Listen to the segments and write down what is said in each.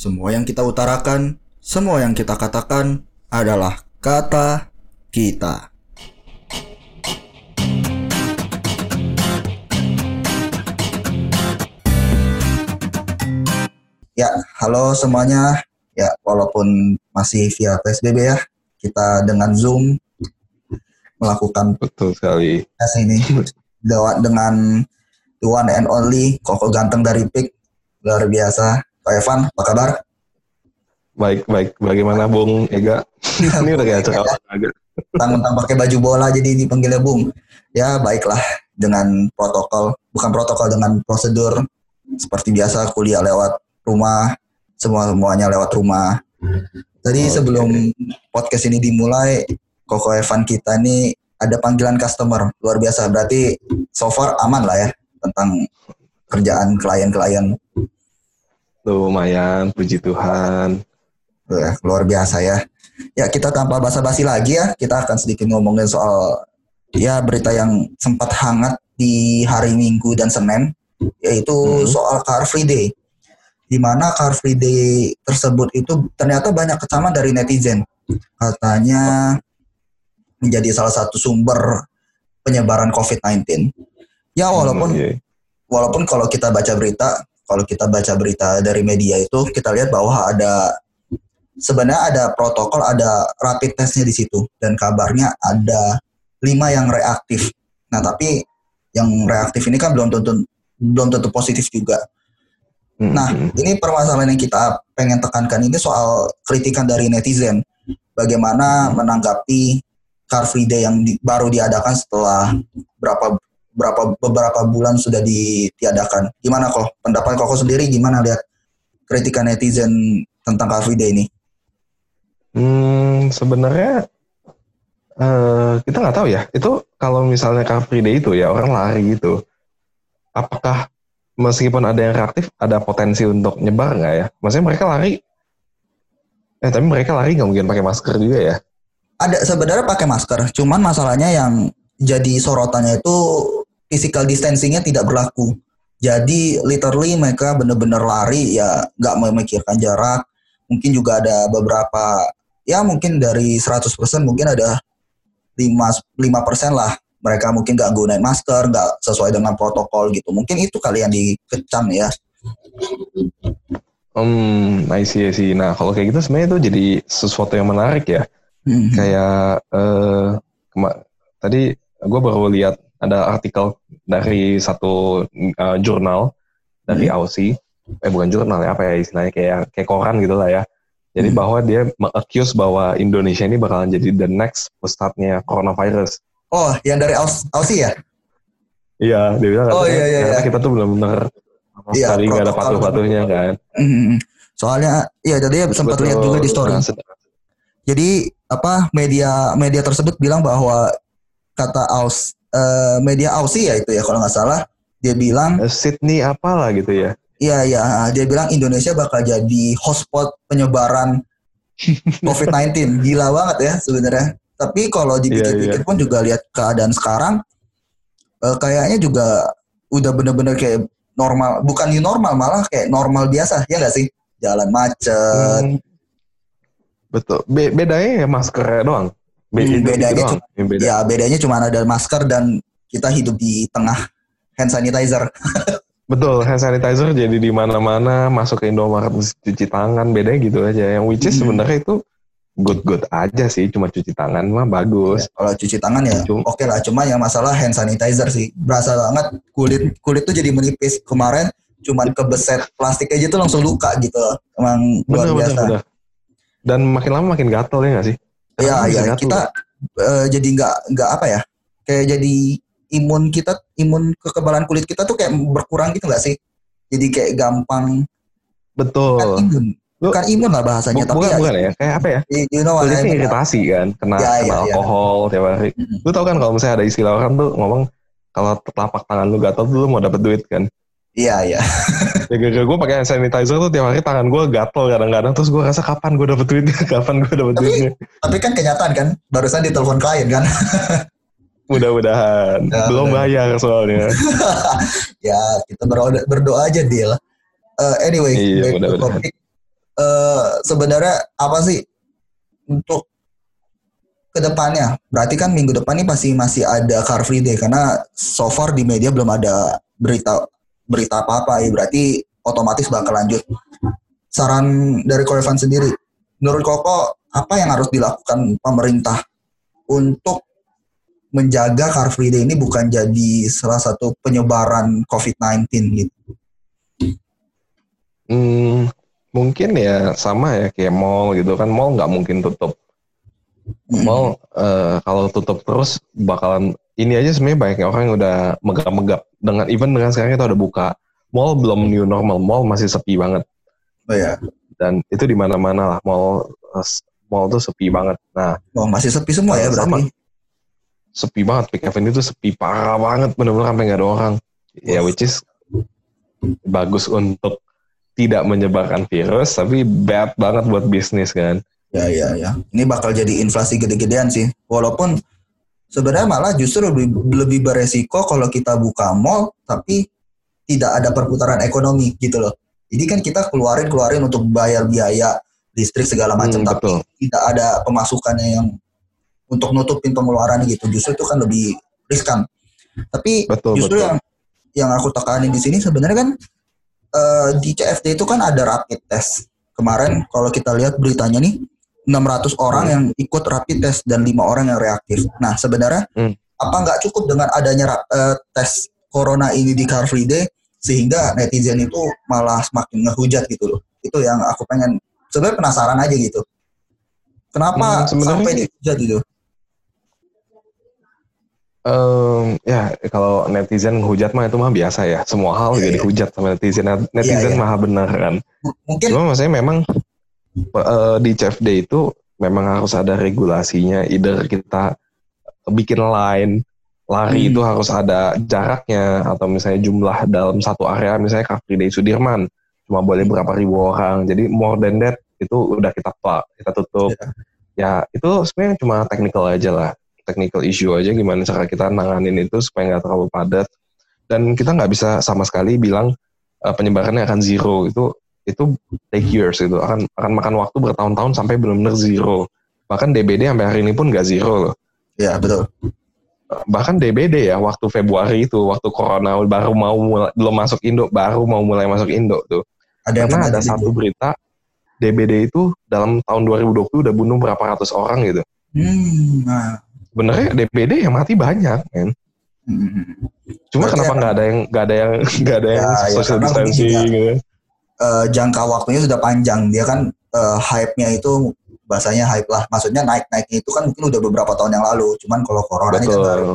Semua yang kita utarakan, semua yang kita katakan adalah kata kita. Ya, halo semuanya. Ya, walaupun masih via PSBB ya, kita dengan Zoom melakukan Betul sekali. ini dengan the one and only Koko ganteng dari PIK. Luar biasa. Pak Evan, apa kabar? Baik, baik. Bagaimana Bung Ega? Ini udah kayak acara olahraga. Tentang pakai baju bola jadi dipanggilnya Bung. Ya, baiklah dengan protokol, bukan protokol dengan prosedur seperti biasa kuliah lewat rumah, semua semuanya lewat rumah. Tadi Oke. sebelum podcast ini dimulai, Koko Evan kita ini ada panggilan customer luar biasa. Berarti so far aman lah ya tentang kerjaan klien-klien. Lumayan, puji Tuhan. Ya, luar biasa ya. Ya kita tanpa basa-basi lagi ya, kita akan sedikit ngomongin soal ya berita yang sempat hangat di hari Minggu dan Senin, yaitu Hmm. soal Car Free Day. Di mana Car Free Day tersebut itu ternyata banyak kecaman dari netizen. Katanya menjadi salah satu sumber penyebaran COVID-19. Ya walaupun Hmm, iya. walaupun kalau kita baca berita, kalau kita baca berita dari media itu kita lihat bahwa ada sebenarnya ada protokol, ada rapid testnya di situ dan kabarnya ada lima yang reaktif. Nah tapi yang reaktif ini kan belum tentu belum tentu positif juga. Hmm, Nah, hmm. ini permasalahan yang kita pengen tekankan ini soal kritikan dari netizen. Bagaimana menanggapi Car Free Day yang di- baru diadakan setelah berapa berapa beberapa bulan sudah ditiadakan. Gimana kok pendapat koko sendiri gimana lihat kritikan netizen tentang Car Free Day ini? Hmm, sebenarnya eh, kita nggak tahu ya. Itu kalau misalnya Car Free Day itu ya orang lari gitu. Apakah meskipun ada yang reaktif, ada potensi untuk nyebar nggak ya? Maksudnya mereka lari, eh tapi mereka lari nggak mungkin pakai masker juga ya? Ada sebenarnya pakai masker, cuman masalahnya yang jadi sorotannya itu physical distancingnya tidak berlaku. Jadi literally mereka bener-bener lari ya nggak memikirkan jarak. Mungkin juga ada beberapa ya mungkin dari 100% mungkin ada 5 5% lah mereka mungkin nggak gunain masker, nggak sesuai dengan protokol gitu. Mungkin itu kali yang dikecam ya. Hmm, I see, I see. Nah, kalau kayak gitu sebenarnya itu jadi sesuatu yang menarik ya. Mhm. Kayak eh kema- tadi gue baru lihat ada artikel dari satu eh, jurnal dari Aussie. Eh bukan jurnal ya, apa ya istilahnya kayak kayak koran gitu lah ya. Jadi Hmm. bahwa dia mengaccuse bahwa Indonesia ini bakalan jadi the next pusatnya coronavirus. Oh, yang dari Aus Aussie ya? Iya, dia bilang Oh, katanya, iya, iya, iya. kita tuh benar-benar sama Iya, sekali nggak ada patuh-patuhnya kan. Mhm. Soalnya ya tadi sempat Betul. lihat juga di story. Nah, Jadi apa media media tersebut bilang bahwa kata Aus eh, media Aussie ya itu ya kalau nggak salah. Dia bilang eh, Sydney apalah gitu ya. iya ya dia bilang Indonesia bakal jadi hotspot penyebaran COVID-19 gila banget ya sebenarnya. Tapi kalau dipikir-pikir Iya, pun juga lihat keadaan sekarang eh, kayaknya juga udah bener-bener kayak normal bukan new normal malah kayak normal biasa. Ya nggak sih? Jalan macet. Hmm, betul. Be- bedanya ya maskernya doang. Be- Hmm, itu- itu bedanya doang cuma- beda. Ya bedanya cuma ada masker dan kita hidup di tengah hand sanitizer. Betul, hand sanitizer jadi di mana-mana, masuk ke Indomaret cuci tangan, bedanya gitu aja. Yang which is Hmm. sebenarnya itu good-good aja sih, cuma cuci tangan mah bagus. Kalau cuci tangan ya oke lah. Cuma yang masalah hand sanitizer sih. Berasa banget kulit kulit tuh jadi menipis. Kemarin cuman kebeset plastik aja tuh langsung luka gitu. Emang luar Bener, bener, biasa. bener. Dan makin lama makin gatel ya nggak sih? Iya iya kita eh, jadi nggak nggak apa ya? Kayak jadi imun kita imun kekebalan kulit kita tuh kayak berkurang gitu nggak sih? Jadi kayak gampang Betul. imun. Lu- Bukan imun lah bahasanya, Bu- tapi bukan, ya, bukan ya, kayak apa ya? you know Kulitnya iritasi kan, kena, Ya, kena ya, ya. alkohol tiap hari. Mm-mm. Lu tau kan kalau misalnya ada istilah orang tuh ngomong, kalau telapak tangan lu gatel tuh lu mau dapet duit kan. Iya iya. Ya gara-gara gue pakai hand sanitizer tuh tiap hari tangan gue gatel kadang-kadang terus gue rasa kapan gue dapet duitnya, kapan gue dapet Tapi- duitnya. Tapi kan kenyataan kan, barusan ditelepon klien kan. Mudah-mudahan. Ya, Belum bayar soalnya. ya kita berdoa, berdoa aja deal. Eh, anyway, Iya, back to topik. eh, sebenarnya apa sih untuk ke depannya? Berarti kan minggu depan ini pasti masih ada Car Free Day karena so far di media belum ada berita berita apa-apa ya. Berarti otomatis bakal lanjut. Saran dari Korevan sendiri, menurut Koko apa yang harus dilakukan pemerintah untuk menjaga Car Free Day ini bukan jadi salah satu penyebaran COVID-19 gitu? Hmm, mungkin ya sama ya kayak mall gitu kan mall nggak mungkin tutup mall uh, kalau tutup terus bakalan ini aja sebenarnya banyak orang yang udah megap-megap dengan even dengan sekarang itu udah buka mall belum new normal. Mall masih sepi banget. Oh ya dan itu di mana-mana lah. Mall eh, mall tuh sepi banget. Nah oh, masih sepi semua ya berarti sama. sepi banget. Pick Avenue itu sepi parah banget. Benar-benar sampai nggak ada orang. Ya which is bagus untuk tidak menyebarkan virus tapi bad banget buat bisnis kan ya ya ya ini bakal jadi inflasi gede-gedean sih walaupun sebenarnya malah justru lebih lebih beresiko kalau kita buka mall tapi tidak ada perputaran ekonomi gitu loh jadi kan kita keluarin keluarin untuk bayar biaya listrik segala macam hmm, tapi betul. tidak ada pemasukannya yang untuk nutupin pengeluaran gitu justru itu kan lebih riskan tapi betul, justru betul. yang yang aku tekanin di sini sebenarnya kan uh, di CFD itu kan ada rapid test. Kemarin kalau kita lihat beritanya nih 600 orang hmm. yang ikut rapid test dan lima orang yang reaktif. Nah sebenarnya hmm. apa nggak cukup dengan adanya uh, tes corona ini di Car Free Day sehingga netizen itu malah semakin ngehujat gitu loh. Itu yang aku pengen sebenarnya penasaran aja gitu. Kenapa hmm, sampai dihujat gitu? Um, ya kalau netizen hujat mah itu mah biasa ya semua hal yeah, jadi yeah. hujat sama netizen netizen yeah, yeah. maha benar kan mungkin cuma maksudnya memang uh, di CFD itu memang harus ada regulasinya. Either kita bikin line lari hmm. itu harus ada jaraknya atau misalnya jumlah dalam satu area misalnya Car Free Day Sudirman. Cuma boleh berapa ribu orang. Jadi more than that itu udah kita plug kita tutup. Yeah. ya itu sebenarnya cuma technical aja lah. Technical issue aja gimana cara kita nanganin itu supaya nggak terlalu padat. Dan kita nggak bisa sama sekali bilang uh, penyebarannya akan zero. Itu itu take years itu akan akan makan waktu bertahun-tahun sampai benar-benar zero. Bahkan DBD sampai hari ini pun nggak zero loh. Ya betul. Bahkan DBD ya waktu Februari itu waktu corona baru mau mulai, belum masuk Indo baru mau mulai masuk Indo tuh. Ada karena ada satu berita DBD itu dalam tahun 2020 udah bunuh berapa ratus orang gitu. Hmm, nah. Sebenarnya DPD yang mati banyak kan cuma Berarti kenapa nggak ada yang nggak ada yang nggak ada yang ya, social ya, distancing gitu uh, jangka waktunya sudah panjang dia kan uh, hype-nya itu bahasanya hype lah maksudnya naik naiknya itu kan mungkin udah beberapa tahun yang lalu cuman kalau corona ini kan baru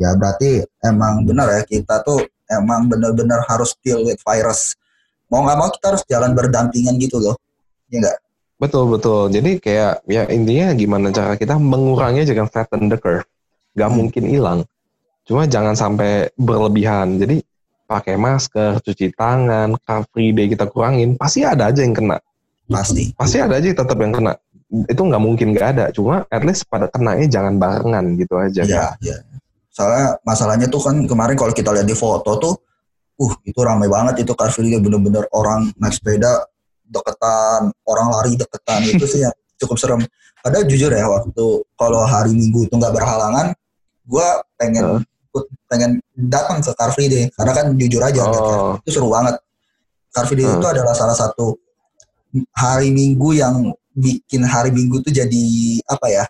ya berarti emang benar ya kita tuh emang benar-benar harus deal with virus mau nggak mau kita harus jalan berdampingan gitu loh ya enggak Betul betul. Jadi kayak ya intinya gimana cara kita mengurangi jangan flatten the curve. Gak hmm. mungkin hilang. Cuma jangan sampai berlebihan. Jadi pakai masker, cuci tangan, car free day kita kurangin, pasti ada aja yang kena. Pasti. Pasti ada aja tetap yang kena. Itu nggak mungkin nggak ada. Cuma at least pada kenanya jangan barengan gitu aja. Iya, iya. Soalnya masalahnya tuh kan kemarin kalau kita lihat di foto tuh, uh itu ramai banget itu car free day bener-bener orang naik sepeda deketan orang lari deketan itu sih yang cukup serem padahal jujur ya waktu kalau hari minggu itu nggak berhalangan gue pengen uh. Pengen datang ke Car Free Day karena kan jujur aja oh. itu seru banget. Car Free Day uh. itu adalah salah satu hari minggu yang bikin hari minggu tuh jadi apa ya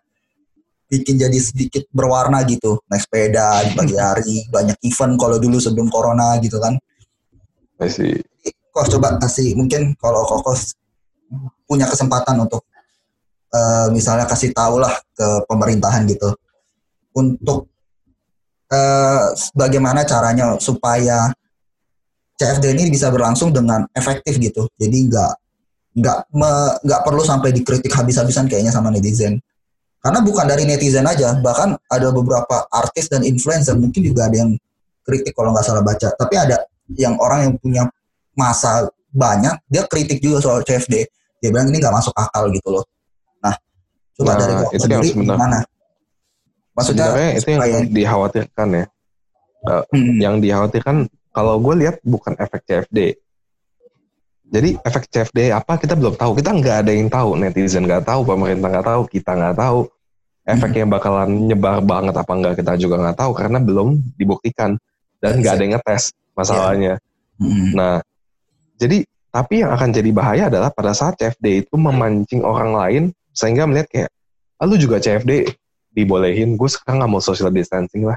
bikin jadi sedikit berwarna gitu. Naik sepeda di pagi hari banyak event kalau dulu sebelum corona gitu kan. See. Kok coba kasih mungkin kalau kokos punya kesempatan untuk uh, misalnya kasih tahu lah ke pemerintahan gitu. Untuk uh, bagaimana caranya supaya CFD ini bisa berlangsung dengan efektif gitu. Jadi nggak nggak nggak perlu sampai dikritik habis-habisan kayaknya sama netizen. Karena bukan dari netizen aja bahkan ada beberapa artis dan influencer mungkin juga ada yang kritik kalau nggak salah baca. Tapi ada yang orang yang punya masa banyak dia kritik juga soal CFD dia bilang ini nggak masuk akal gitu loh. Nah coba nah, dari itu sendiri gimana maksudnya itu yang kayak, dikhawatirkan ya uh, hmm. yang dikhawatirkan kalau gue lihat bukan efek CFD Jadi efek CFD apa kita belum tahu. Kita nggak ada yang tahu. Netizen nggak tahu, pemerintah nggak tahu, kita nggak tahu. Efeknya bakalan nyebar banget apa enggak kita juga nggak tahu karena belum dibuktikan dan nggak ada yang ngetes masalahnya. Hmm. Nah, jadi tapi yang akan jadi bahaya adalah pada saat CFD itu memancing orang lain sehingga melihat kayak, ah, lu juga CFD dibolehin, gue sekarang nggak mau social distancing lah.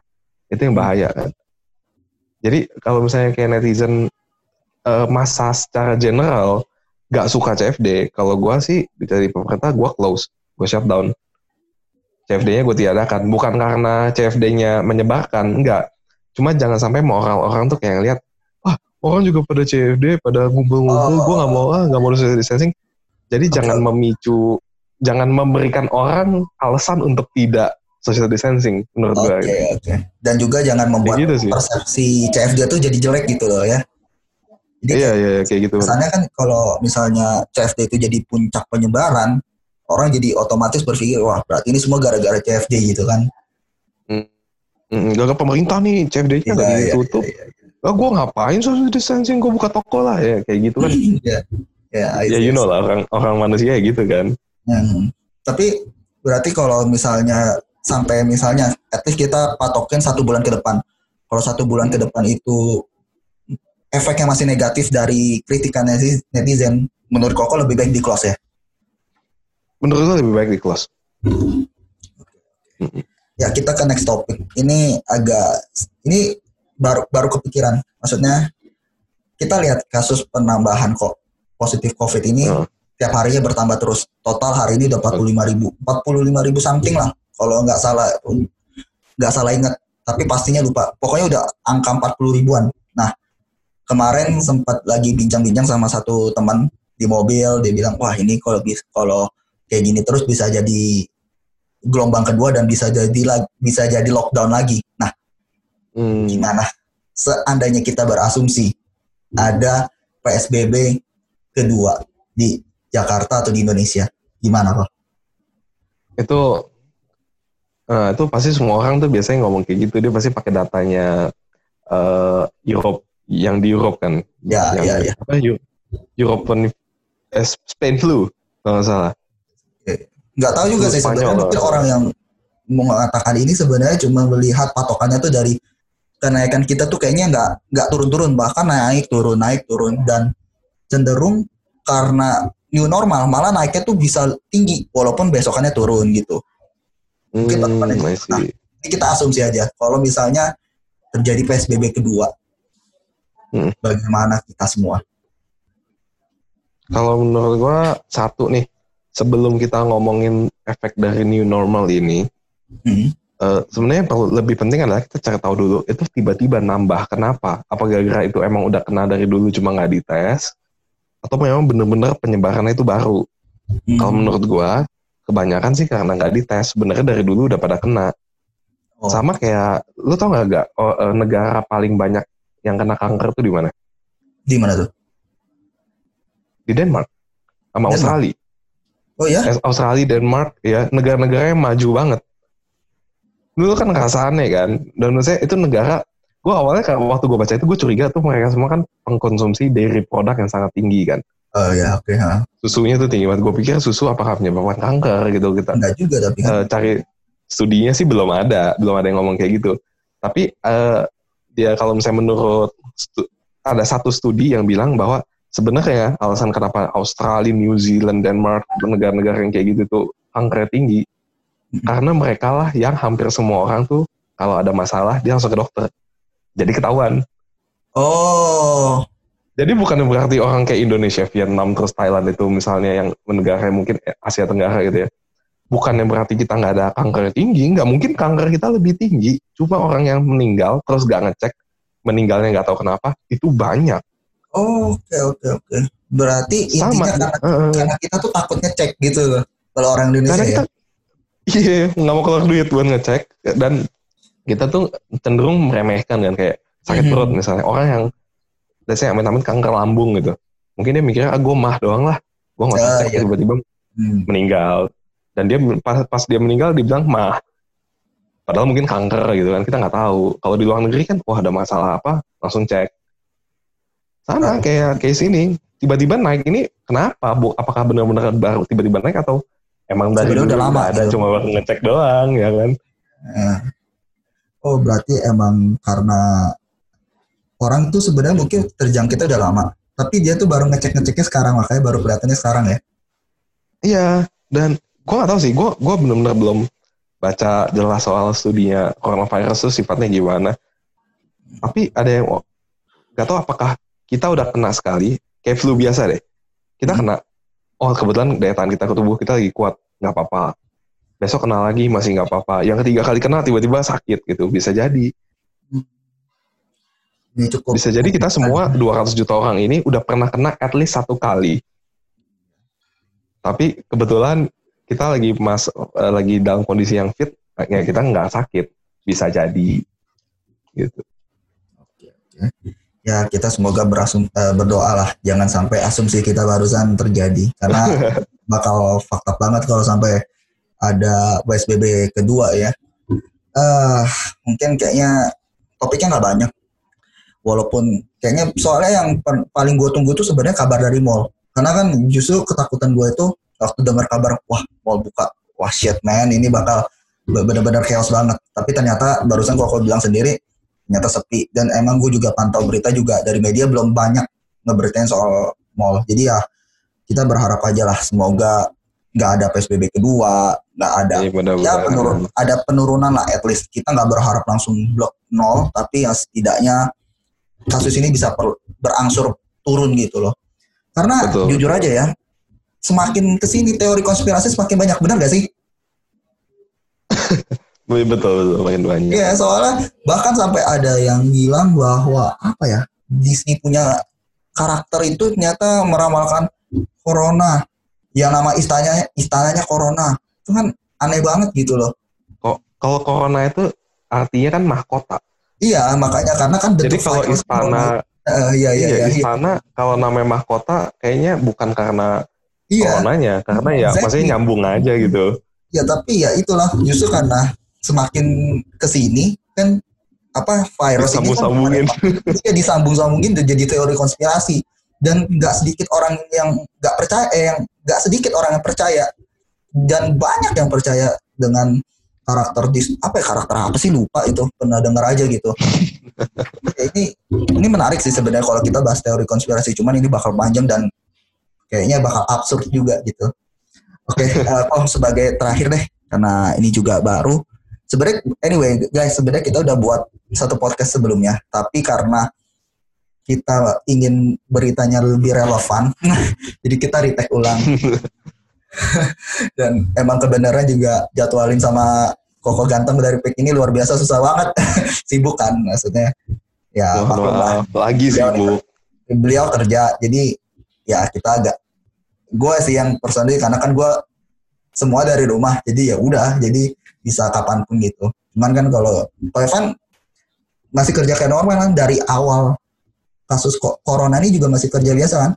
Itu yang bahaya kan. Jadi kalau misalnya kayak netizen eh, masa secara general nggak suka CFD, kalau gue sih dari pemerintah gue close, gue shutdown. CFD-nya gue tiadakan, bukan karena CFD-nya menyebarkan, enggak. Cuma jangan sampai moral orang tuh kayak lihat, wah orang juga pada CFD, pada ngumpul-ngumpul, gue nggak mau ah, nggak mau social distancing. Jadi Oke. jangan memicu, jangan memberikan orang alasan untuk tidak social distancing menurut Oke, gue. oke. Dan juga jangan membuat gitu sih. persepsi CFD itu jadi jelek gitu loh ya. Jadi Iya, iya, iya, kayak gitu. kesannya kan kalau misalnya CFD itu jadi puncak penyebaran, orang jadi otomatis berpikir, wah berarti ini semua gara-gara CFD gitu kan. Mm, Gak pemerintah nih, CFD-nya nggak Iya, iya, ditutup. iya, Ah, gue ngapain social distancing, gue buka toko lah ya, kayak gitu kan. Iya. Ya, I ya see. you know lah, orang orang manusia gitu kan. Hmm. Tapi berarti kalau misalnya sampai misalnya at least kita patokin satu bulan ke depan. Kalau satu bulan ke depan itu efek yang masih negatif dari kritikan netiz- netizen, menurut Koko lebih baik di close ya. Menurut gue lebih baik di close. Ya kita ke next topic. Ini agak ini baru baru kepikiran. Maksudnya kita lihat kasus penambahan kok positif COVID ini Hmm. Tiap harinya bertambah terus. Total hari ini udah 45 ribu, 45 ribu something lah. Kalau nggak salah nggak salah ingat. Tapi pastinya lupa. Pokoknya udah angka 40 ribuan. Nah kemarin sempat lagi bincang-bincang sama satu teman di mobil. Dia bilang wah ini kalau kalau kayak gini terus bisa jadi gelombang kedua dan bisa jadi bisa jadi lockdown lagi. Nah Hmm. gimana seandainya kita berasumsi ada PSBB kedua di Jakarta atau di Indonesia gimana kok? Itu nah, itu pasti semua orang tuh biasanya ngomong kayak gitu dia pasti pakai datanya eh Europe yang di Europe kan. Ya, yang, ya, ya. Apa Eu- European eh, Spain flu kalau nggak salah. Nggak tahu juga sih sebenarnya mungkin orang yang mengatakan ini sebenarnya cuma melihat patokannya tuh dari kenaikan kita tuh kayaknya nggak nggak turun-turun bahkan naik turun naik turun dan cenderung karena new normal malah naiknya tuh bisa tinggi walaupun besokannya turun gitu. Mungkin Hmm. Nah, Ini kita asumsi aja kalau misalnya terjadi PSBB kedua Hmm. bagaimana kita semua Kalau menurut gua satu nih, sebelum kita ngomongin efek dari new normal ini, Hmm. eh, sebenarnya yang perlu lebih penting adalah kita cari tahu dulu itu tiba-tiba nambah kenapa? Apa gara-gara itu emang udah kena dari dulu cuma nggak dites? Atau memang bener-bener penyebarannya itu baru? Hmm. Kalau menurut gua, kebanyakan sih karena nggak dites, sebenarnya dari dulu udah pada kena. Oh. Sama kayak, lu tau nggak gak oh, eh, negara paling banyak yang kena kanker tuh di mana? di mana tuh? Di Denmark, sama Denmark? Australia. Oh ya? Australia, Denmark, ya negara-negara yang maju banget. Dulu kan ngerasa aneh kan, dan menurut saya itu negara, gue awalnya kan waktu gue baca itu gue curiga tuh mereka semua kan pengkonsumsi dairy produk yang sangat tinggi kan. Oh ya oke ha. Susunya tuh tinggi banget. Gue pikir susu apakah menyebabkan kanker gitu kita Enggak juga tapi eh, cari studinya sih belum ada, belum ada yang ngomong kayak gitu. Tapi eh, dia kalau misalnya menurut stu- ada satu studi yang bilang bahwa sebenarnya alasan kenapa Australia, New Zealand, Denmark, negara-negara yang kayak gitu tuh kanker tinggi Mhm. karena mereka lah yang hampir semua orang tuh kalau ada masalah dia langsung ke dokter. Jadi ketahuan. Oh, Jadi bukan berarti orang kayak Indonesia, Vietnam, terus Thailand itu misalnya yang negara yang mungkin Asia Tenggara gitu ya. Bukan yang berarti kita nggak ada kanker tinggi, nggak mungkin kanker kita lebih tinggi. Cuma orang yang meninggal terus nggak ngecek, meninggalnya nggak tahu kenapa, itu banyak. oh, oke oke oke. Berarti Sama. intinya karena, Heeh. karena kita tuh takut ngecek gitu loh. Kalau orang Indonesia Karena ya. kita, iya nggak mau keluar duit buat ngecek dan kita tuh cenderung meremehkan kan kayak sakit perut misalnya orang yang biasanya amit-amit kanker lambung gitu. Mungkin dia mikirnya ah gue mah doang lah, gue nggak usah Ah, cek iya. tiba-tiba Hmm. meninggal dan dia pas, pas dia meninggal dibilang mah padahal mungkin kanker gitu kan kita nggak tahu kalau di luar negeri kan wah ada masalah apa langsung cek Sama kayak kayak sini tiba-tiba naik ini kenapa bu? Apakah benar-benar baru tiba-tiba naik atau emang dari dulu udah lama ada gitu. cuma baru ngecek doang ya kan? Eh, Oh berarti emang karena orang tuh sebenarnya mungkin terjangkitnya udah lama, tapi dia tuh baru ngecek ngeceknya sekarang makanya baru kelihatannya sekarang ya. Iya dan gue nggak tahu sih gue gue benar-benar belum baca jelas soal studinya coronavirus itu sifatnya gimana. Tapi ada yang nggak tahu apakah kita udah kena sekali kayak flu biasa deh. Kita Hmm. kena oh kebetulan daya tahan kita ke tubuh kita lagi kuat nggak apa-apa. Besok kena lagi masih nggak apa-apa. Yang ketiga kali kena tiba-tiba sakit gitu bisa jadi. Ini cukup. Bisa jadi kita semua 200 juta orang ini udah pernah kena at least satu kali. Tapi kebetulan kita lagi mas eh, lagi dalam kondisi yang fit, ya kita nggak sakit. Bisa jadi gitu. Ya kita semoga berasum, eh, berdoa lah, jangan sampai asumsi kita barusan terjadi, karena bakal fakta banget kalau sampai ada PSBB kedua ya. eh mungkin kayaknya topiknya nggak banyak. Walaupun kayaknya soalnya yang paling gue tunggu tuh sebenarnya kabar dari mall. Karena kan justru ketakutan gue itu waktu dengar kabar, wah mall buka, wah shit man, ini bakal benar-benar chaos banget. Tapi ternyata barusan kok bilang sendiri, ternyata sepi. Dan emang gue juga pantau berita juga dari media belum banyak ngeberitain soal mall. Jadi ya kita berharap aja lah semoga nggak ada PSBB kedua, nggak ada. Iya, ya benar-benar. penurun ada penurunan lah. At least kita nggak berharap langsung blok nol tapi ya setidaknya kasus ini bisa per- berangsur turun gitu loh. Karena Betul. jujur aja ya semakin ke sini teori konspirasi semakin banyak. Benar gak sih? Betul, betul, makin banyak. Iya soalnya bahkan sampai ada yang bilang bahwa apa ya Disney punya karakter itu ternyata meramalkan corona. Yang nama istananya istananya corona itu kan aneh banget gitu loh Kok kalau corona itu artinya kan mahkota. Iya, makanya karena kan Jadi kalau istana Eh, iya, iya, iya, iya, iya. istana kalau namanya mahkota kayaknya bukan karena Iya, coronanya, karena ya Exactly. maksudnya nyambung aja gitu. ya tapi ya itulah justru karena semakin ke sini kan apa virus ini kan Disambung-sambungin. ya disambung-sambungin dan jadi teori konspirasi dan nggak sedikit orang yang nggak percaya eh, yang nggak sedikit orang yang percaya dan banyak yang percaya dengan karakter dis apa ya karakter apa sih? Lupa itu. Pernah dengar aja gitu. Ya, ini ini menarik sih sebenarnya kalau kita bahas teori konspirasi. Cuman ini bakal panjang dan kayaknya bakal absurd juga gitu. Oke eh, oh sebagai terakhir deh karena ini juga baru. Sebenarnya anyway guys sebenarnya kita udah buat satu podcast sebelumnya. Tapi karena kita ingin beritanya lebih relevan jadi kita retake ulang dan emang kebenaran juga jadwalin sama Koko ganteng dari PIK ini luar biasa susah banget. Sibuk kan maksudnya. Ya lah. maaf, lagi sibuk. beliau kerja jadi ya kita agak gue sih yang personally karena kan gue semua dari rumah jadi ya udah jadi bisa kapan pun gitu. Cuman kan kalau Evan masih kerja kayak normal kan dari awal kasus corona ini juga masih kerja biasa kan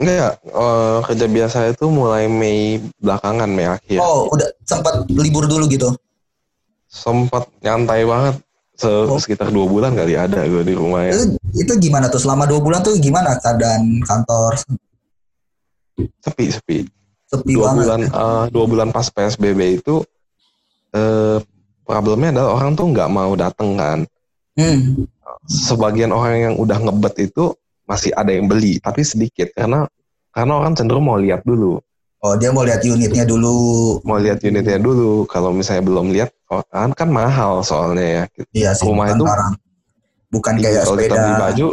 Enggak, eh, kerja biasa itu mulai Mei belakangan, Mei akhir. oh udah sempat libur dulu gitu Sempat nyantai banget. Se- Oh. Sekitar dua bulan kali ada gue di rumah ya. itu, itu gimana tuh selama dua bulan tuh gimana keadaan kantor Sepi, sepi. sepi Dua banget bulan, eh, dua bulan pas PSBB itu, eh, problemnya adalah orang tuh nggak mau dateng kan. hmm. Sebagian orang yang udah ngebet itu masih ada yang beli, tapi sedikit karena karena orang cenderung mau lihat dulu. oh dia mau lihat unitnya dulu mau lihat unitnya dulu. Kalau misalnya belum lihat, oh, kan kan mahal soalnya ya. iya sih Rumah bukan itu- barang bukan kayak Kalau kita sepeda beli baju,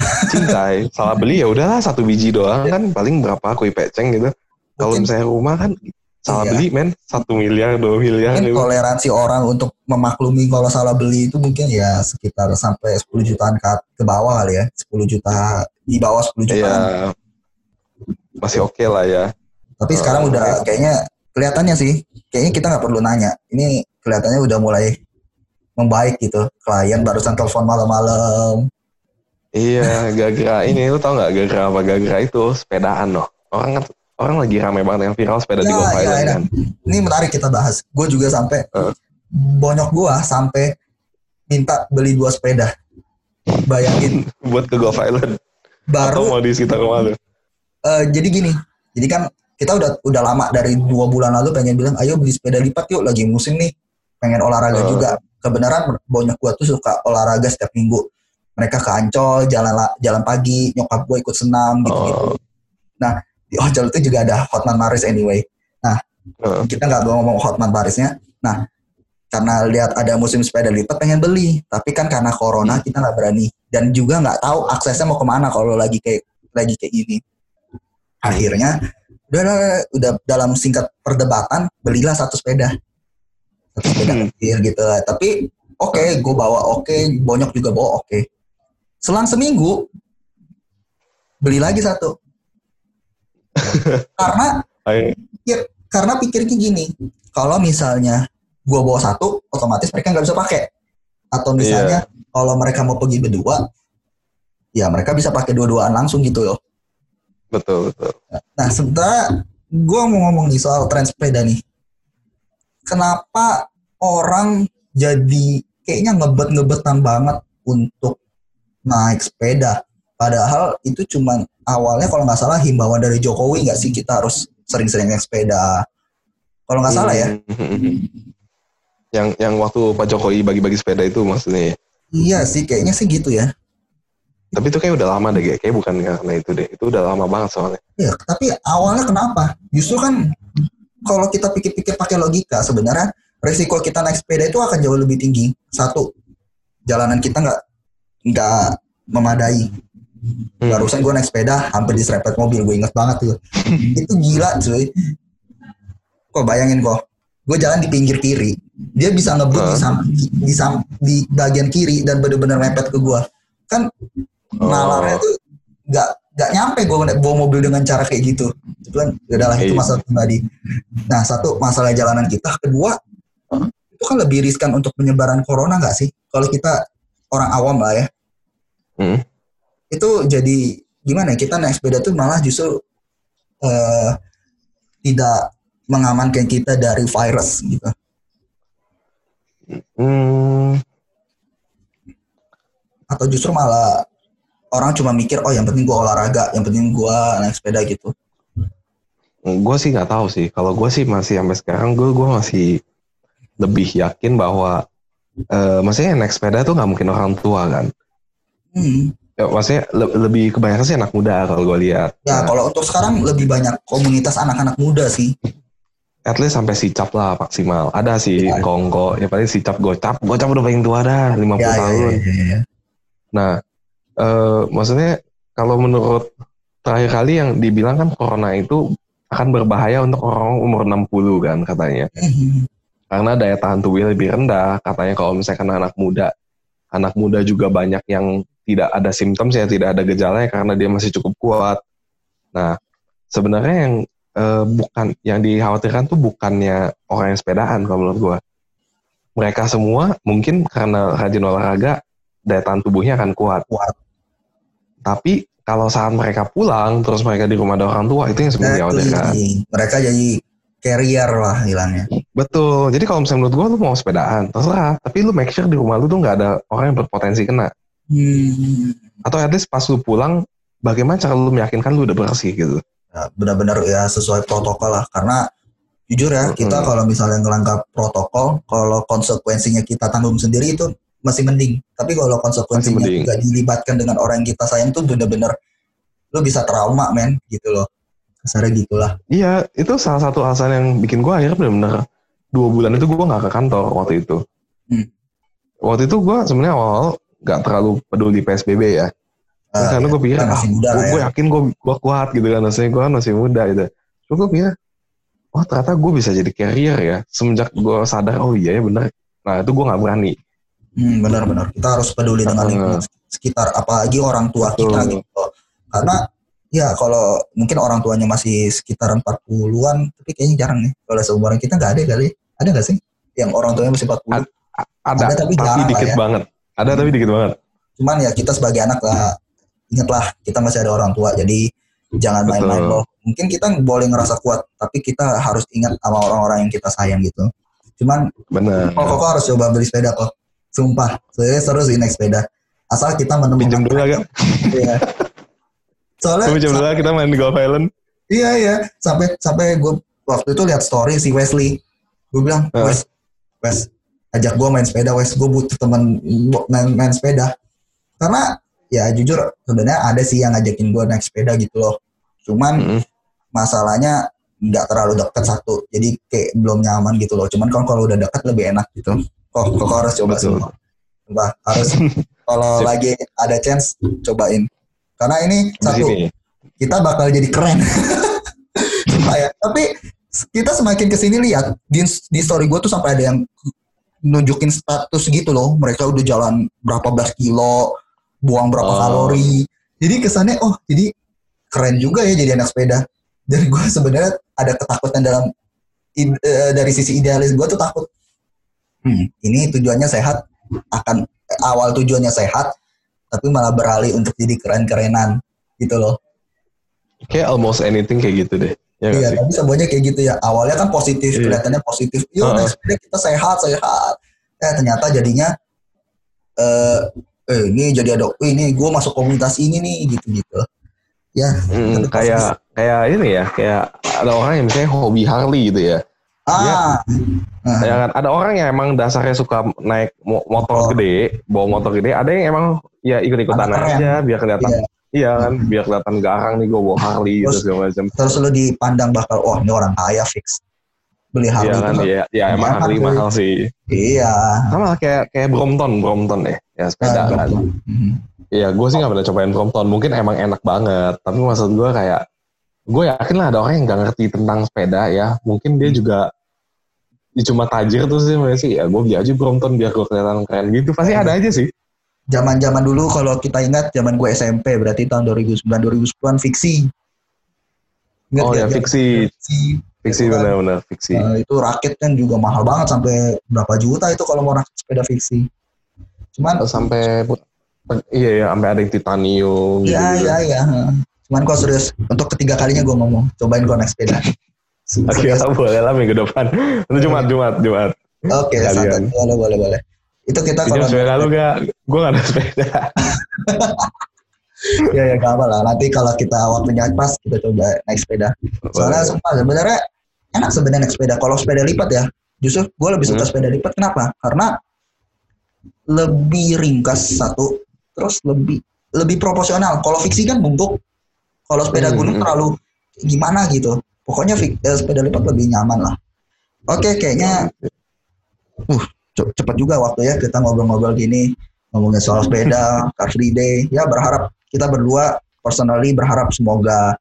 cintai. Salah beli ya udahlah satu biji doang kan paling berapa kui peceng gitu. Kalau misalnya rumah kan salah Iya. beli men satu miliar dua miliar mungkin gitu. toleransi orang untuk memaklumi kalau salah beli itu mungkin ya sekitar sampai 10 jutaan ke, ke bawah kali ya 10 juta di bawah 10 Iya jutaan masih oke lah ya. tapi Oh, sekarang udah kayaknya kelihatannya sih kayaknya kita nggak perlu nanya ini kelihatannya udah mulai membaik gitu klien barusan telepon malam-malam Iya, gara-gara ini lu tau nggak gara-gara apa? Gara-gara itu sepedaan loh. Orang kan orang lagi rame banget yang viral sepeda di Ya, Golf ya, Island ya. kan. ini menarik kita bahas gue juga sampai Heeh. bonyok gua sampai minta beli dua sepeda bayangin Buat ke Golf Island. baru Atau mau di sekitar rumah lu? Eh, jadi gini, jadi kan kita udah udah lama dari dua bulan lalu pengen bilang, ayo beli sepeda lipat yuk, lagi musim nih, pengen olahraga Oh. juga. Kebenaran banyak gua tuh suka olahraga setiap minggu. Mereka ke Ancol, jalan la- jalan pagi, nyokap gue ikut senam gitu-gitu. Oh. Nah, di Ancol itu juga ada Hotman Paris anyway. Heeh. Kita nggak mau ngomong Hotman Parisnya. Nah, karena lihat ada musim sepeda lipat pengen beli, tapi kan karena corona kita nggak berani dan juga nggak tahu aksesnya mau ke mana kalau lagi kayak lagi kayak gini. Akhirnya udah, udah, dalam singkat perdebatan belilah satu sepeda, satu sepeda Hmm. kecil gitu lah. Tapi oke, gue bawa oke, bonyok juga bawa oke. Selang seminggu beli lagi satu. Karena Ayo. karena pikirnya gini, kalau misalnya gua bawa satu, otomatis mereka nggak bisa pakai. Atau misalnya kalau mereka mau pergi berdua, ya mereka bisa pakai dua-duaan langsung gitu loh. Betul, betul. Nah sementara gua mau ngomong nih soal tren sepeda nih. Kenapa orang jadi kayaknya ngebet-ngebetan banget untuk naik sepeda? Padahal itu cuman awalnya kalau nggak salah himbauan dari Jokowi nggak sih kita harus sering-sering naik sepeda. Kalau nggak salah ya. Hmm. Yang yang waktu Pak Jokowi bagi-bagi sepeda itu maksudnya. ya. Iya sih, kayaknya sih gitu ya. Tapi itu kayak udah lama deh, kayak bukan karena itu deh. Itu udah lama banget soalnya. Iya, tapi awalnya kenapa? Justru kan kalau kita pikir-pikir pakai logika, sebenarnya resiko kita naik sepeda itu akan jauh lebih tinggi. Satu, jalanan kita nggak nggak memadai. Hmm. Barusan gue naik sepeda, hampir diserempet mobil, gue inget banget tuh. itu gila cuy. Kok bayangin kok, gue jalan di pinggir kiri, dia bisa ngebut di, Hah? sam- di, sam- di bagian kiri dan bener-bener mepet ke gue. Kan Oh. nalarnya tuh nggak nggak nyampe gue bawa mobil dengan cara kayak gitu. Itu kan udahlah itu Iya. masalah pribadi. Nah satu masalah jalanan kita, kedua itu kan lebih riskan untuk penyebaran corona nggak sih? Kalau kita orang awam lah ya, Hmm. Itu jadi gimana ya? Kita naik sepeda tuh malah justru eh, tidak mengamankan kita dari virus gitu. Hmm. Atau justru malah orang cuma mikir oh yang penting gua olahraga, yang penting gua naik sepeda gitu. Gue sih nggak tahu sih. Kalau gue sih masih sampai sekarang gue gue masih lebih yakin bahwa eh maksudnya naik sepeda tuh nggak mungkin orang tua kan. Hmm. Ya, maksudnya le- lebih kebanyakan sih anak muda kalau gue lihat. Ya Nah, kalau untuk sekarang lebih banyak komunitas anak-anak muda sih. at least sampai sicap lah maksimal. Ada sih Ya. kongko, ya paling sicap gocap. Gocap udah paling tua dah, 50 Ya, ya, tahun. ya, ya, ya. Nah, eh, maksudnya kalau menurut terakhir kali yang dibilang kan corona itu akan berbahaya untuk orang umur 60 kan katanya. Mhm. Karena daya tahan tubuhnya lebih rendah. Katanya kalau misalkan anak muda, anak muda juga banyak yang tidak ada simptom ya, tidak ada gejalanya karena dia masih cukup kuat. Nah, sebenarnya yang eh, bukan yang dikhawatirkan tuh bukannya orang yang sepedaan kalau menurut gua. Mereka semua mungkin karena rajin olahraga daya tahan tubuhnya akan kuat. Kuat. Tapi kalau saat mereka pulang terus mereka di rumah ada orang tua itu yang sebenarnya dikhawatirkan. Exactly. Mereka jadi carrier lah hilangnya. Betul. Jadi kalau misalnya menurut gua lu mau sepedaan terserah, tapi lu make sure di rumah lu tuh nggak ada orang yang berpotensi kena. Hmm. Atau at least pas lu pulang bagaimana cara lu meyakinkan lu udah bersih gitu. Ya, benar-benar ya sesuai protokol lah karena jujur ya kita Mm-mm. kalau misalnya ngelanggar protokol kalau konsekuensinya kita tanggung sendiri itu masih mending tapi kalau konsekuensinya nggak dilibatkan dengan orang yang kita sayang tuh bener-bener lu bisa trauma men gitu loh kasarnya gitulah Iya, itu salah satu alasan yang bikin gua akhirnya bener-bener dua bulan itu gua nggak ke kantor waktu itu. Hmm. Waktu itu gua sebenarnya awal nggak terlalu peduli PSBB ya. Ah, karena ya, gue pikir, ah, muda gue ya yakin gue kuat gitu kan, maksudnya gue kan masih muda gitu. Cuma gue pikir, oh ternyata gue bisa jadi carrier ya. Semenjak gue sadar, oh iya ya bener. Nah itu gue nggak berani. hmm, benar-benar kita harus peduli dengan lingkungan sekitar apalagi orang tua Betul. kita gitu karena ya kalau mungkin orang tuanya masih sekitar 40-an tapi kayaknya jarang nih kalau seumuran kita nggak ada kali ada nggak sih yang orang tuanya masih 40 Ad- A- Ada, Ada, tapi tapi, dikit ya. banget. Ada tapi dikit banget. cuman ya kita sebagai anak lah ingatlah kita masih ada orang tua jadi jangan main-main loh mungkin kita boleh ngerasa kuat tapi kita harus ingat sama orang-orang yang kita sayang gitu cuman Bener. kok kok harus coba beli sepeda kok sumpah saya seru sih naik sepeda asal kita menemukan Pinjam dulu agak. Iya. soalnya Tapi jam dua kita main di Golf Island. Iya iya sampai sampai gue waktu itu lihat story si Wesley. Gue bilang? Wes Wes ajak gue main sepeda Wes gue butuh teman main, main sepeda. Karena ya jujur sebenarnya ada sih yang ngajakin gue naik sepeda gitu loh. Cuman Mm-mm. masalahnya nggak terlalu dekat satu jadi kayak belum nyaman gitu loh. Cuman kan kalau udah dekat lebih enak gitu. Kok kok harus coba Betul. semua. Coba harus kalau lagi ada chance cobain. Karena ini satu sini. kita bakal jadi keren. Ya. Tapi kita semakin ke sini lihat di, di story gue tuh sampai ada yang nunjukin status gitu loh. Mereka udah jalan berapa belas kilo, buang berapa Oh. kalori. Jadi kesannya oh jadi keren juga ya jadi anak sepeda. Dan gue sebenarnya ada ketakutan dalam eh, dari sisi idealis gue tuh takut. Hmm, ini tujuannya sehat akan eh, awal tujuannya sehat tapi malah beralih untuk jadi keren-kerenan gitu loh. Kayak almost anything kayak gitu deh. Ya Iya, tapi semuanya kayak gitu ya. Awalnya kan positif, Iya. kelihatannya positif. Yuk, Heeh. naik sepeda kita sehat, sehat. Eh, ternyata jadinya eh eh ini jadi ada, "Wih, ini gue masuk komunitas ini nih, gitu-gitu. Ya, Hmm, kayak kayak ini ya, kayak ada orang yang misalnya hobi Harley gitu ya. ah, Nah, Ya kan, ada orang yang emang dasarnya suka naik mo- motor Oh. gede, bawa motor gede. Ada yang emang ya ikut-ikutan aja biar kelihatan. Iya. Iya kan, biar kelihatan garang nih gue bawa Harley gitu Terus- segala macam. terus lu dipandang bakal, wah ini orang kaya fix. Beli Harley Iya kan, itu. iya, ya emang Mahal Harley mahal sih. Iya. Sama kayak kayak Brompton, Brompton ya, ya sepeda kan. Mhm. Iya, gue sih nggak pernah cobain Brompton. Mungkin emang enak banget, tapi maksud gue kayak gue yakin lah ada orang yang nggak ngerti tentang sepeda ya. Mungkin dia juga dia cuma tajir tuh sih, sih ya gue beli aja Brompton biar gue kelihatan keren gitu. Pasti ada aja sih. Zaman-zaman dulu kalau kita ingat zaman gue SMP berarti tahun 2009 2010-an fiksi. Ingat Oh ya fiksi, fiksi. Fiksi Gitu kan. benar-benar fiksi. Nah, itu rakit kan juga mahal banget sampai berapa juta itu kalau mau rakit sepeda fiksi. Cuman sampai iya ya sampai ada yang titanium gitu. ya ya ya. Cuman kok serius untuk ketiga kalinya gue ngomong cobain gue naik sepeda. Oke, Serius. boleh lah minggu depan. Itu Jumat, Jumat, Jumat. Oke, Sekalian. santai. boleh boleh boleh. Itu kita Pinjam kalau sepeda lu gak? Gue gak ada sepeda. ya ya gak apa lah. Nanti kalau kita waktunya pas kita coba naik sepeda. Soalnya sumpah sebenarnya enak sebenarnya naik sepeda. Kalau sepeda lipat ya, justru gue lebih suka Hmm. sepeda lipat. Kenapa? Karena lebih ringkas satu, terus lebih lebih proporsional. Kalau fiksi kan bungkuk. Kalau sepeda Hmm, gunung hmm. terlalu gimana gitu. Pokoknya fik- eh, sepeda lipat lebih nyaman lah. Oke, kayaknya uh ce- cepat juga waktu ya kita ngobrol-ngobrol gini ngomongin soal sepeda, Car Free Day. Ya berharap kita berdua personally berharap semoga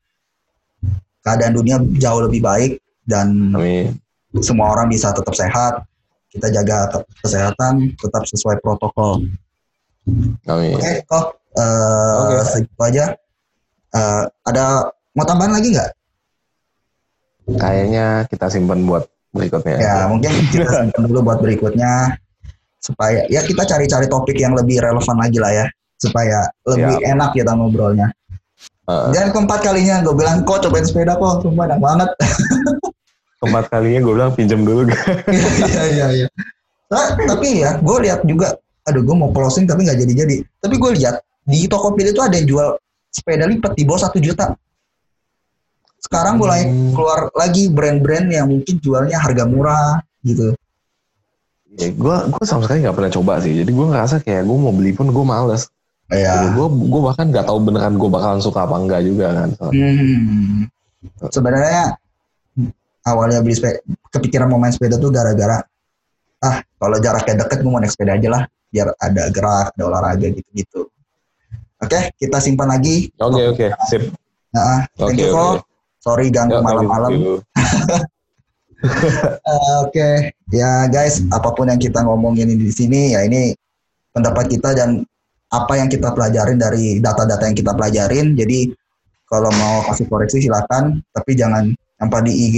keadaan dunia jauh lebih baik dan Amin. semua orang bisa tetap sehat. Kita jaga ke- kesehatan, tetap sesuai protokol. Amin. Oke, kok eh, Oke. segitu aja. Eh, ada mau tambahan lagi nggak? Kayaknya kita simpan buat berikutnya. Ya mungkin kita simpan dulu buat berikutnya supaya ya kita cari-cari topik yang lebih relevan lagi lah ya supaya lebih enak kita ngobrolnya. Uh, Dan keempat kalinya gue bilang kok cobain sepeda kok, sumpah enak banget. keempat kalinya gue bilang pinjam dulu. Iya iya iya. Nah, tapi ya gue lihat juga, aduh gue mau closing tapi nggak jadi-jadi. Tapi gue lihat di Tokopedia itu ada yang jual sepeda lipat di bawah satu juta. Sekarang mulai Hmm. keluar lagi brand-brand yang mungkin jualnya harga murah gitu. ya, gue gue sama sekali nggak pernah coba sih. Jadi gue ngerasa kayak gue mau beli pun gue males. Ya. Gue gue bahkan nggak tahu beneran gue bakalan suka apa enggak juga kan. Hmm. Sebenarnya awalnya beli sepeda, kepikiran mau main sepeda tuh gara-gara ah kalau jaraknya deket gue mau naik sepeda aja lah biar ada gerak, ada olahraga gitu-gitu. Oke, kita simpan lagi. Oke oke sip. Nah, thank Oke you oke. kok. Sorry ganggu malam-malam. Eh, Oke, ya guys, apa pun yang kita ngomongin di sini ya ini pendapat kita dan apa yang kita pelajarin dari data-data yang kita pelajarin. Jadi kalau mau kasih koreksi silakan, tapi jangan nyampa di IG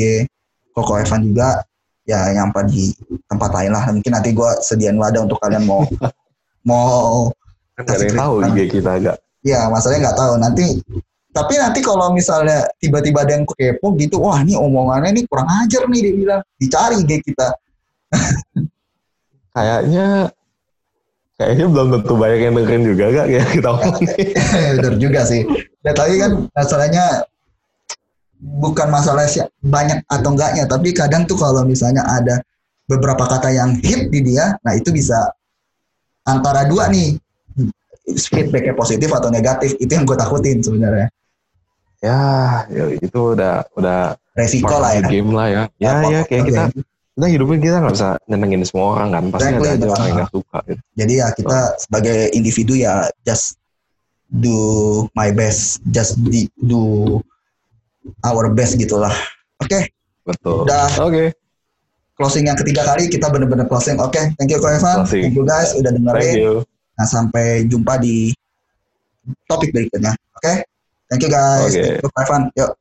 Koko Evan juga. Ya nyampa di tempat lain lah. Mungkin nanti gue sediain wadah untuk kalian mau mau Kan yang tahu IG kita agak. Ya, masalahnya nggak tahu. Nanti tapi nanti kalau misalnya tiba-tiba ada yang kepo gitu, wah ini omongannya ini kurang ajar nih dia bilang. Dicari IG kita. Kayaknya Kayaknya belum tentu banyak yang dengerin juga gak ya kita ngomong. Bener juga sih. Ya, tapi kan masalahnya bukan masalah banyak atau enggaknya, tapi kadang tuh kalau misalnya ada beberapa kata yang hit di dia, nah itu bisa antara dua nih feedbacknya positif atau negatif itu yang gue takutin sebenarnya ya, ya itu udah udah resiko lah ya game lah ya. Ya ya kayak kita kita hidupnya kita nggak bisa nyenengin semua orang kan. Pasti Exactly, ada aja orang yang nggak suka gitu. jadi ya kita sebagai individu ya just do my best just do our best gitulah oke Betul. Udah. Oke. closing yang ketiga kali kita bener-bener closing oke thank you Ko Evan Closing. thank you guys udah dengerin nah sampai jumpa di topik berikutnya oke thank you guys Oke. thank you Ko Evan yuk